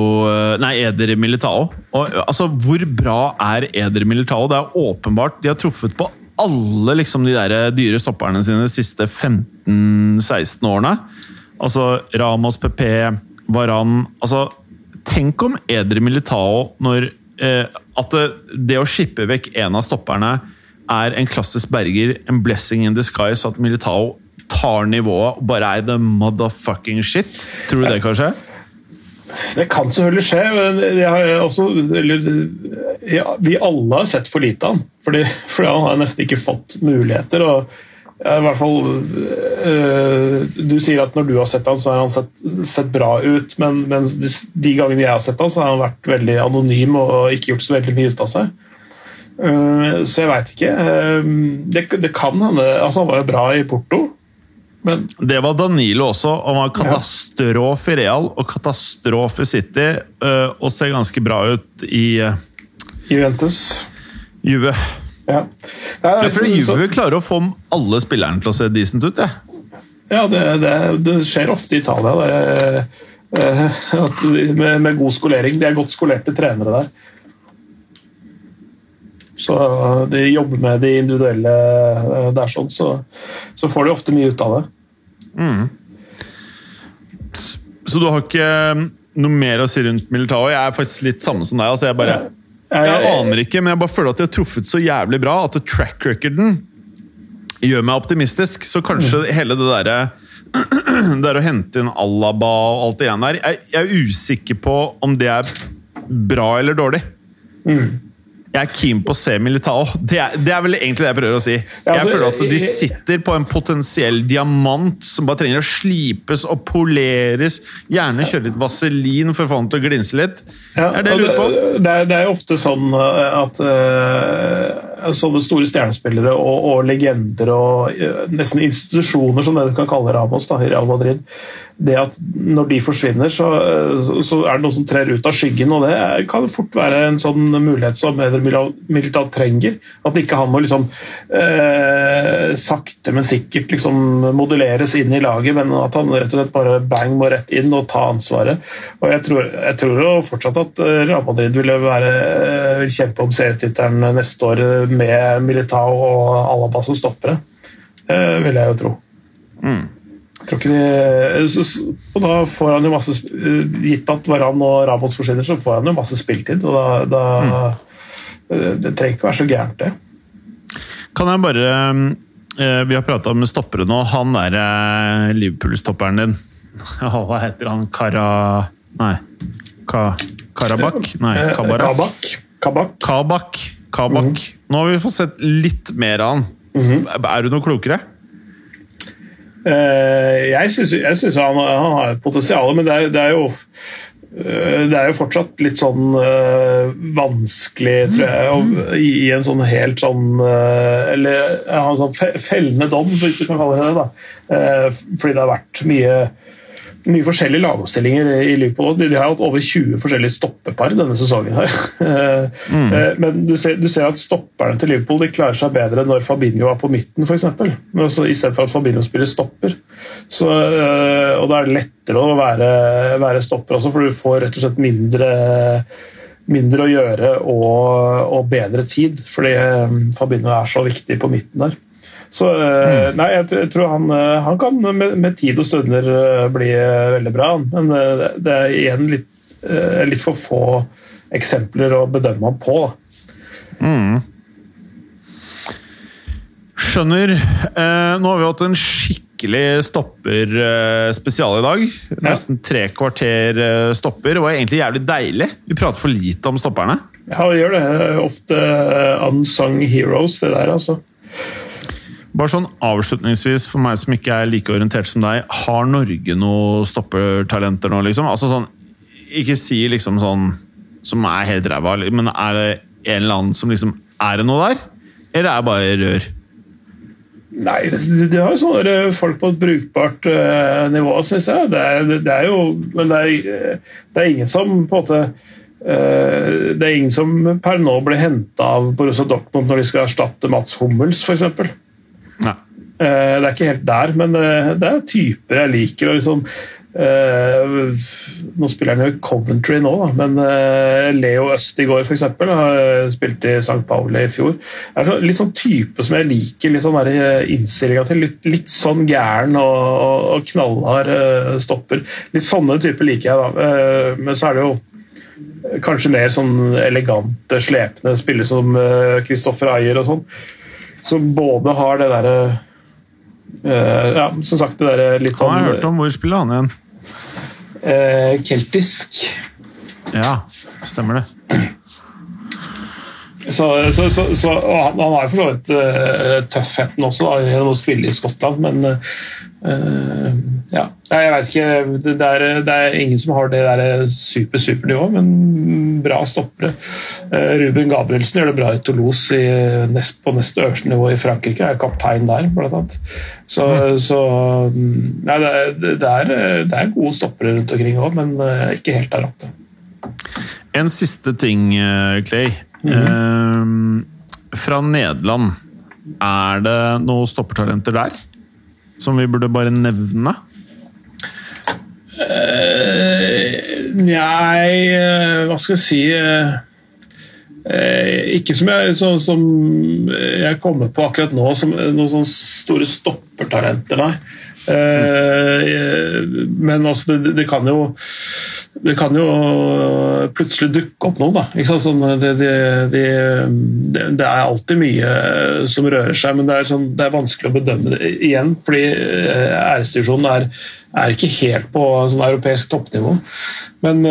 Nei, Eder Militao. Og, altså, hvor bra er Eder Militao? Det er åpenbart de har truffet på alle liksom de der dyre stopperne sine de siste 15-16 årene. Altså Ramos, PP, Varan altså, Tenk om Edre Militao når eh, At det, det, å skippe vekk en av stopperne er en klassisk berger, en blessing in disguise, at Militao tar nivået og bare er the motherfucking shit. Tror du det kan skje? Det kan selvfølgelig skje. men også, eller, ja, vi alle har sett for lite av han. Fordi, fordi, han har nesten ikke fått muligheter. og i hvert fall øh, Du sier at når du har sett han, så har han sett, sett bra ut. Men, men, de gangene jeg har sett han, så har han vært veldig anonym og ikke gjort så veldig mye ut av seg. Uh, så jeg veit ikke. Uh, det, det, kan hende altså Han var jo bra i Porto. Men, det var Danilo også. Han var katastrofe i Real og katastrofe i City. Øh, og ser ganske bra ut i uh, Juventus. Juve. Ja. Nei, jeg tror Juve klarer å få alle spillerne til å se decent ut. Ja, ja det, det, det, skjer ofte i Italia. Det, uh, med, med, god skolering. De er godt skolerte trenere der. Så de jobber med de individuelle der, sånn, så, så får de ofte mye ut av det. Mm. Så du har ikke um, noe mer å si rundt Militao? Jeg er faktisk litt samme som deg. altså jeg bare... Jeg aner ikke, men jeg bare føler at de har truffet så jævlig bra at track recorden gjør meg optimistisk. Så kanskje mm. hele det derre (clears throat) der å hente inn Alaba og alt det igjen der jeg, jeg, er usikker på om det er bra eller dårlig. Mm jeg er keen på å se Militao. Det er, det er, vel egentlig det jeg prøver å si. Jeg altså, føler at de sitter på en potensiell diamant som bare trenger å slipes og poleres. Gjerne kjøre litt vaselin for å få den til å glinse litt. Ja, er det jeg lurer på? Det er, det er ofte sånn eh, at uh, sånne store stjernespillere og, og legender og uh, nesten institusjoner, som dere kan kalle Ramos da, i Real Madrid, det at når de forsvinner, så, så, er det noe som trer ut av skyggen. og Det kan fort være en sånn mulighet som Eder Militao trenger. At ikke han må liksom eh, sakte, men sikkert liksom modelleres inn i laget, men at han rett og slett bare bang må rett inn og ta ansvaret. og Jeg tror, jeg tror jo fortsatt at eh, Real Madrid ville være, eh, vil kjempe om serietittelen neste år med Militao og Alaba som stoppere. Det vil jeg jo tro. Mm. De, og da får han jo masse Gitt at Varan og Ramos forsvinner, så får han jo masse spiltid. og da, da mm. Det trenger ikke å være så gærent, det. Kan jeg bare eh, Vi har prata med stoppere nå. Han er eh, Liverpool-stopperen din. (laughs) Hva heter han? Kara... Nei. Ka, Karabakh? Nei, eh, Kabarak. Kabak. Kabak. Kabak. Mm. Nå har vi fått sett litt mer av han. Mm. Er du noe klokere? Jeg syns han, han, har et potensial, men det er, det er jo det er jo fortsatt litt sånn øh, vanskelig, tror jeg, å gi en sånn helt sånn øh, Eller ha en sånn fellende dom, hvis du kan kalle det det. da. Uh, fordi det har vært mye mye forskjellige lagoppstillinger i Liverpool. De, har hatt over 20 forskjellige stoppepar denne sesongen. her. mm. Eh, men du ser, du ser, at stopperne til Liverpool de klarer seg bedre når Fabinho er på midten, f.eks. Altså, Istedenfor at Fabinho spiller stopper. Så, eh, og da er det lettere å være, være, stopper også, for du får rett og slett mindre mindre å gjøre og, og bedre tid, fordi eh, Fabinho er så viktig på midten der. Så eh, mm. nei, jeg, tror han, eh, han kan med, med, tid og stunder eh, bli veldig bra. Men det er igjen litt, litt for få eksempler å bedømme ham på. Mm. Skjønner. Eh, nå har vi hatt en skikkelig stopper-spesial i dag. Nesten tre kvarter stopper. Det var egentlig jævlig deilig. Vi prater for lite om stopperne. Ja, vi gjør det. Ofte unsung heroes, det der, altså. Bare sånn avslutningsvis, for meg som ikke er like orientert som deg, har Norge noe stoppertalenter nå, liksom? Altså sånn Ikke si liksom sånn som er helt ræva, men er det en eller annen som liksom Er det noe der? Eller er det bare rør? Nei, de har jo sånne folk på et brukbart uh, nivå, syns jeg. Det er, det er, jo Men det er, det er, ingen som på en måte uh, Det er ingen som per nå blir henta av Borussia Dortmund når de skal erstatte Mats Hummels, f.eks. Nei. Eh, det er ikke helt der, men eh, det er typer jeg liker. liksom Uh, nå spiller han jo Coventry nå, men Leo går f.eks. har spilt i St. Pauli i fjor. Det er litt sånn type som jeg liker litt sånn innstillinga til. Litt, litt, sånn gæren og, og, knallhard stopper. Litt sånne typer liker jeg, da. men så er det jo kanskje mer sånn elegante, slepne spillere som Kristoffer Ayer og sånn som både har det derre uh, Ja, som sagt, det derre litt sånn Hva har jeg hørt om. Hvor spiller han igjen? Uh, keltisk. Ja, stemmer det. Så, så, så, så han, han, har jo for så vidt uh, tøffheten også da, gjennom å spille i Skottland, men uh, ja. Jeg vet ikke det er, det er, ingen som har det der super, supernivået, men bra stoppere. Uh, Ruben Gabrielsen gjør det bra i Toulouse i, nest, på nest øverste nivå i Frankrike. Er kaptein der, blant annet. Så, mm. så ja, det, er, det, er, det, er, gode stoppere rundt omkring òg, men ikke helt der oppe. En siste ting, Clay. Mm. fra Nederland, er det noen stoppertalenter der? Som vi burde bare nevne? Uh, nei, uh, hva skal jeg si uh, Ikke som jeg, så, som jeg kommer på akkurat nå, som noen sånne store stoppertalenter, nei. men altså, det, det, kan jo det kan jo plutselig dukke opp noe. Da. Sånn, det, det, det, det, er alltid mye som rører seg, men det er, sånn, er vanskelig å bedømme det igjen. Fordi æresdivisjonen er, er, ikke helt på sånn europeisk toppnivå. Men,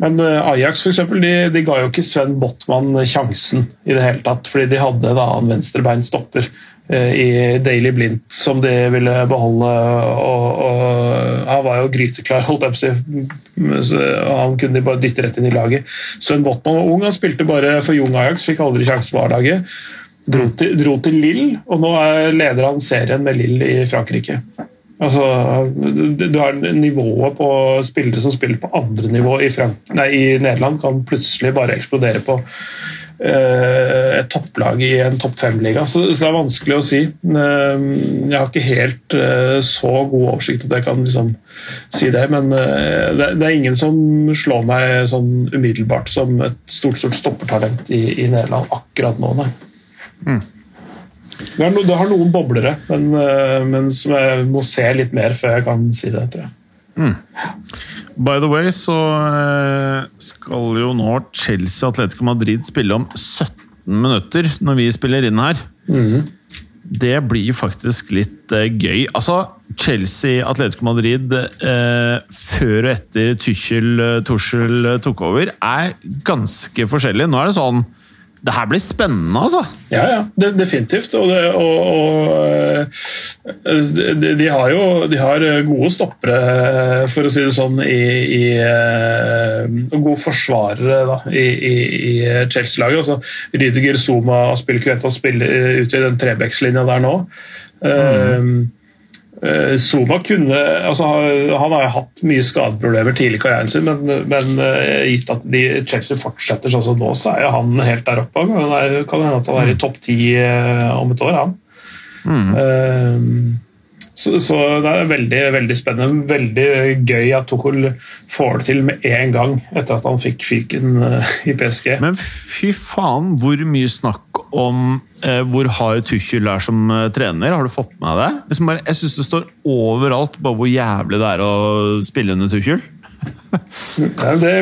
men Ajax for eksempel, de, de, ga jo ikke Sven Botman sjansen i det hele tatt, fordi de hadde da en venstrebeint stopper i Daily Blint, som de ville beholde. Og, og Han var jo gryteklar, holdt jeg på å si. Han kunne de bare dytte rett inn i laget. Sven Botman var ung, han spilte bare for Jung Ajax, fikk aldri sjansen på A-laget. Dro, dro, til Lill, og nå er leder han serien med Lill i Frankrike. Altså, du har Nivået på spillere som spiller på andre nivå i, Frank nei, i Nederland, kan plutselig bare eksplodere på et topplag i en topp fem-liga. Så, så, det er vanskelig å si. Eh, jeg har ikke helt eh, så god oversikt at jeg kan liksom si det, men det, det, er ingen som slår meg sånn umiddelbart som et stort, stort stoppertalent i, i Nederland akkurat nå, nei. Mm. Det, no, det, har noen boblere, men, men, som jeg må se litt mer før jeg kan si det, tror jeg. Mm. By the way så eh, skal jo nå Chelsea Atletico Madrid spille om 17 minutter når vi spiller inn her. Mm. Det blir faktisk litt uh, gøy. Altså, Chelsea Atletico Madrid uh, før og etter Tuchel, uh, Tuchel tok over, er ganske forskjellig. Nå er det sånn det her blir spennende, altså. Ja, ja, det, definitivt. Og, det, og, og de, de, har jo de har gode stoppere, for å si det sånn, i, i og gode forsvarere da, i, i, i Chelsea-laget. Altså, Rydiger Zuma spiller Kveta spiller ute i den Trebekslinja der nå. Mm. Uh, Zuma kunne altså, Han har hatt mye skadeproblemer tidlig i karrieren sin, men, men uh, gitt at de, Chelsea fortsetter sånn som nå, så er han helt der oppe. Det kan hende at han er i topp ti uh, om et år, han. Mm. Så, så, det er veldig veldig spennende. Veldig gøy at Tuchel får det til med en gang etter at han fikk fyken i PSG. Men fy faen, hvor mye snakk om eh, hvor hard Tuchel er som eh, trener. Har du fått med deg det? Liksom bare, jeg syns det står overalt bare hvor jævlig det er å spille under Tuchel. (laughs) ja, det,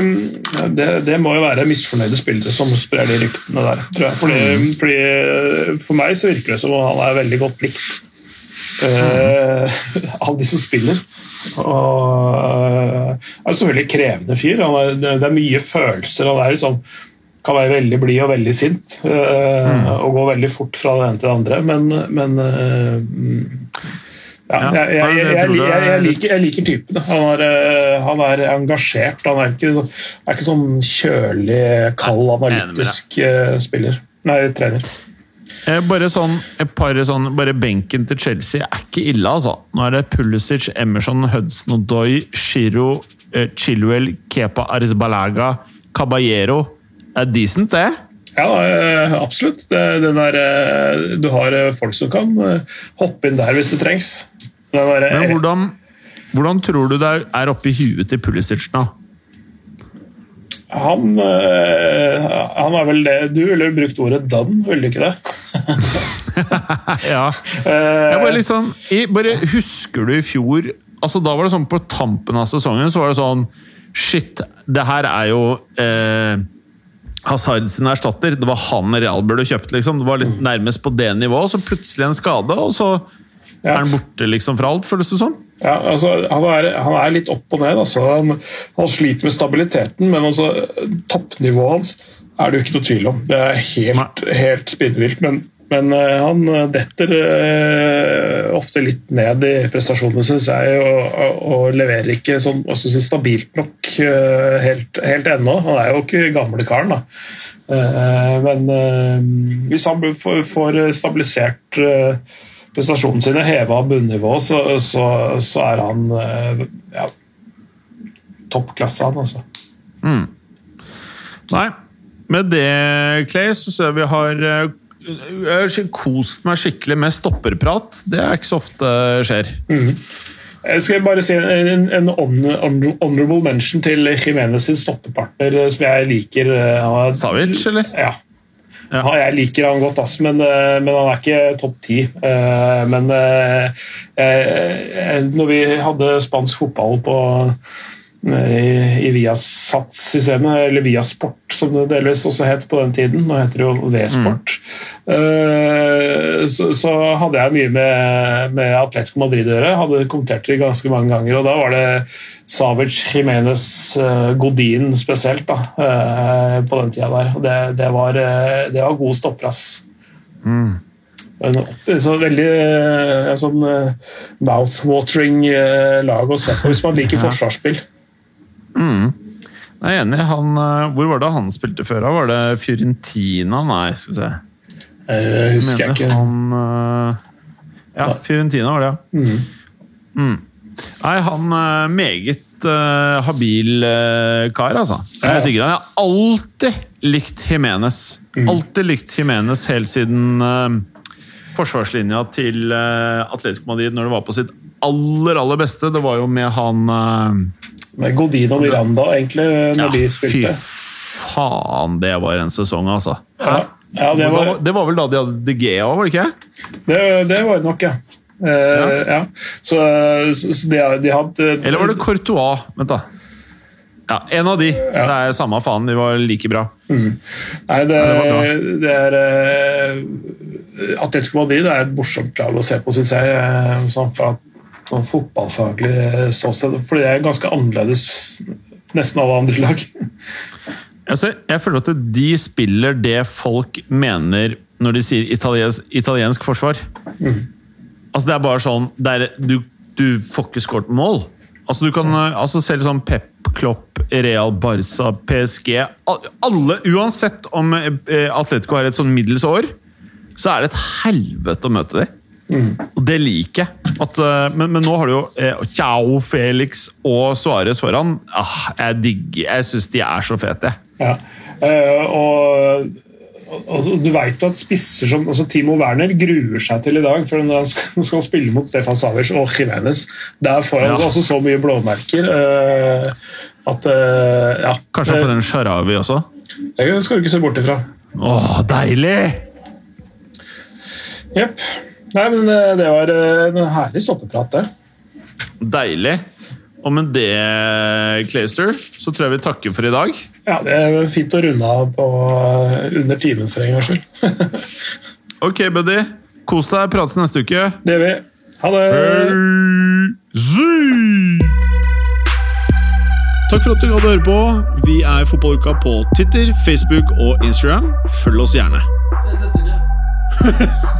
det, det, må jo være misfornøyde spillere som sprer de ryktene der. Tror jeg. Fordi, mm. fordi For meg så virker det som om han er veldig godt likt av de som spiller. Og uh, er selvfølgelig en krevende fyr. Det, er mye følelser. Han er liksom kan være veldig blid og veldig sint. Uh, mm. Og gå veldig fort fra det ene til det andre. Men, men jeg liker typen. Han er, han er engasjert. Han er ikke, er ikke sånn kjølig, kald, analytisk spiller. Nei, trener. Eh, bare sånn, et par sånn, bare Benken til Chelsea er ikke ille, altså. Nå er det Pulisic, Emerson, Hudson Odoi, Shiro, eh, Chilwell, Kepa Arizbalaga, Caballero. Det er decent, det? Ja, eh, absolutt. Der, du har folk som kan hoppe inn der hvis det trengs. Der, Men hvordan, hvordan tror du det er oppi huet til Pulisic nå? Han, han er vel det Du ville brukt ordet 'done', ville du ikke det? (laughs) ja. Jeg bare liksom bare Husker du i fjor altså Da var det sånn på tampen av sesongen så var det sånn Shit, det her er jo eh, Hazard sin erstatter. Det var han Real burde kjøpt. liksom. Det var liksom nærmest på det nivået. Så plutselig en skade, og så ja. er han borte liksom fra alt, føles det som. Ja, altså, han, er, han er litt opp og ned. Altså. Han, han, sliter med stabiliteten, men altså, toppnivået hans er det jo ikke noe tvil om. Det er helt, helt spinnvilt. Men men uh, han eh, detter uh, ofte litt ned i prestasjonene, syns jeg, og, og, og, leverer ikke sånn, si, stabilt nok uh, helt, helt ennå. Han er jo ikke gamle karen, da. men hvis han får, får stabilisert prestasjonene sine, heva bunnivået, så, så, så, er han ja, toppklasse, han, altså. Mm. Nei, med det, Clay, så ser vi har jeg har kost meg skikkelig med stopperprat. Det er ikke så ofte skjer. Mm. Jeg skal bare si en, en honorable mention til Jimenez sin stoppepartner, eh, som jeg liker. Eh, Savic, eller? Ja. Ja. Jeg liker han godt, ass, men, eh, men, han er ikke topp ti. Men når vi hadde spansk fotball på i, i Viasat-systemet, eller Viasport som det delvis også het på den tiden. Nå heter det jo V-sport. Mm. Uh, så, så, hadde jeg mye med, med Atletico Madrid å gjøre. Hadde kommentert det ganske mange ganger. og Da var det Savic, Jimenez, uh, Godin spesielt da, uh, på den tida der. Det, det, var, det var god stopplass. Mm. Så veldig sånn mouth-watering lag å se på hvis man liker ja. forsvarsspill. Mm. Jeg er enig. Han, eh, hvor var det han spilte før? Var det Fiorentina? Nei, skal vi se. Jeg husker jeg, ikke. Han, eh, ja, Fiorentina var det, ja. Mm. Mm. Nei, han er eh, meget uh, habil uh, kar, altså. Jeg digger han. Jeg har alltid likt Jimenez. Mm. Alltid likt Jimenez helt siden uh, forsvarslinja til Atletico Madrid når det var på sitt aller, aller beste. Det var jo med han med Godin og Miranda, egentlig, når ja, de spilte. Fy faen, det var en sesong, altså. Hæ? Ja, det, var, det, var, vel da de hadde DGA, var det ikke? Det, det var det nok, ja. Uh, ja. ja. Så, så de, de, hadde Eller var det Courtois? Vent, da. Ja, En av de. Ja. Det er samme faen, de var like bra. Mm. Nei, det, det, det er uh, Atletico Madrid er et morsomt lag å se på, syns jeg. Sånn for at sånn fotballfaglig ståsted. For det er ganske annerledes nesten alle andre lag. Altså, jeg føler at de spiller det folk mener når de sier italiensk, italiensk forsvar. Altså, det er bare sånn er, du, du får ikke skåret mål. Altså, du kan eh, altså, Selv sånn Pep, Klopp, Real, Barca, PSG Alle, uansett om eh, Atletico har et sånn middels år, så er det et helvete å møte dem. Og det liker jeg. Eh, men, men nå har du jo eh, Ciao, Felix og Suárez foran. Ah, jeg digger Jeg syns de er så fete. Ja. Eh, og altså, Du jo at spisser som altså Timo Werner gruer seg til i dag, for når han skal, (laughs) skal spille mot Stefan Savic og Jimenez. Der får han Ja. også så mye blåmerker eh, at eh, Ja. Kanskje han får en Sharawi også? Det skal du ikke se bort ifra. Åh, deilig! Jepp. Nei, men eh, det var eh, en herlig soppeprat, det. Deilig. Og med det, Clayster, så tror jeg vi takker for i dag. Ja, Det er fint å runde av på eh, under timen for en gangs skyld. (laughs) Ok, buddy. Kos deg. Prates neste uke. Det gjør vi. Ha det! Hey. Takk for at du gadd å høre på. Vi er Fotballuka på Twitter, Facebook og Instagram. Følg oss gjerne. Ses neste uke. (laughs)